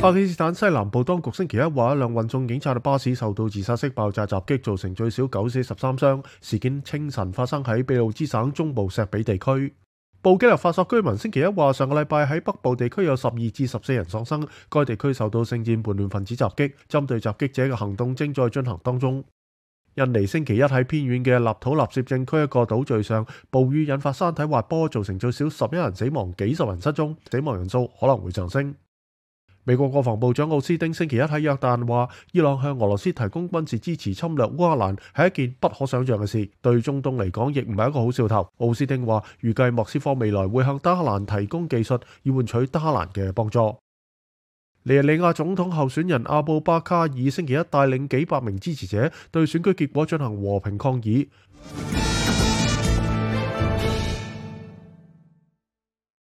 巴基斯坦西南部当局星期一话，一辆运送警察嘅巴士受到自杀式爆炸袭击，造成最少九死十三伤。事件清晨发生喺秘鲁支省中部石比地区。布基纳法索居民星期一话，上个礼拜喺北部地区有十二至十四人丧生。该地区受到圣战叛乱分子袭击，针对袭击者嘅行动正在进行当中。印尼星期一喺偏远嘅立土纳摄政区一个岛屿上暴雨引发山体滑坡，造成最少十一人死亡，几十人失踪，死亡人数可能会上升。美国国防部长奥斯汀星期一喺约旦话，伊朗向俄罗斯提供军事支持侵略乌克兰系一件不可想象嘅事，对中东嚟讲亦唔系一个好兆头。奥斯丁话，预计莫斯科未来会向德克兰提供技术，以换取德克兰嘅帮助。尼日利亚总统候选人阿布巴卡尔星期一带领几百名支持者对选举结果进行和平抗议。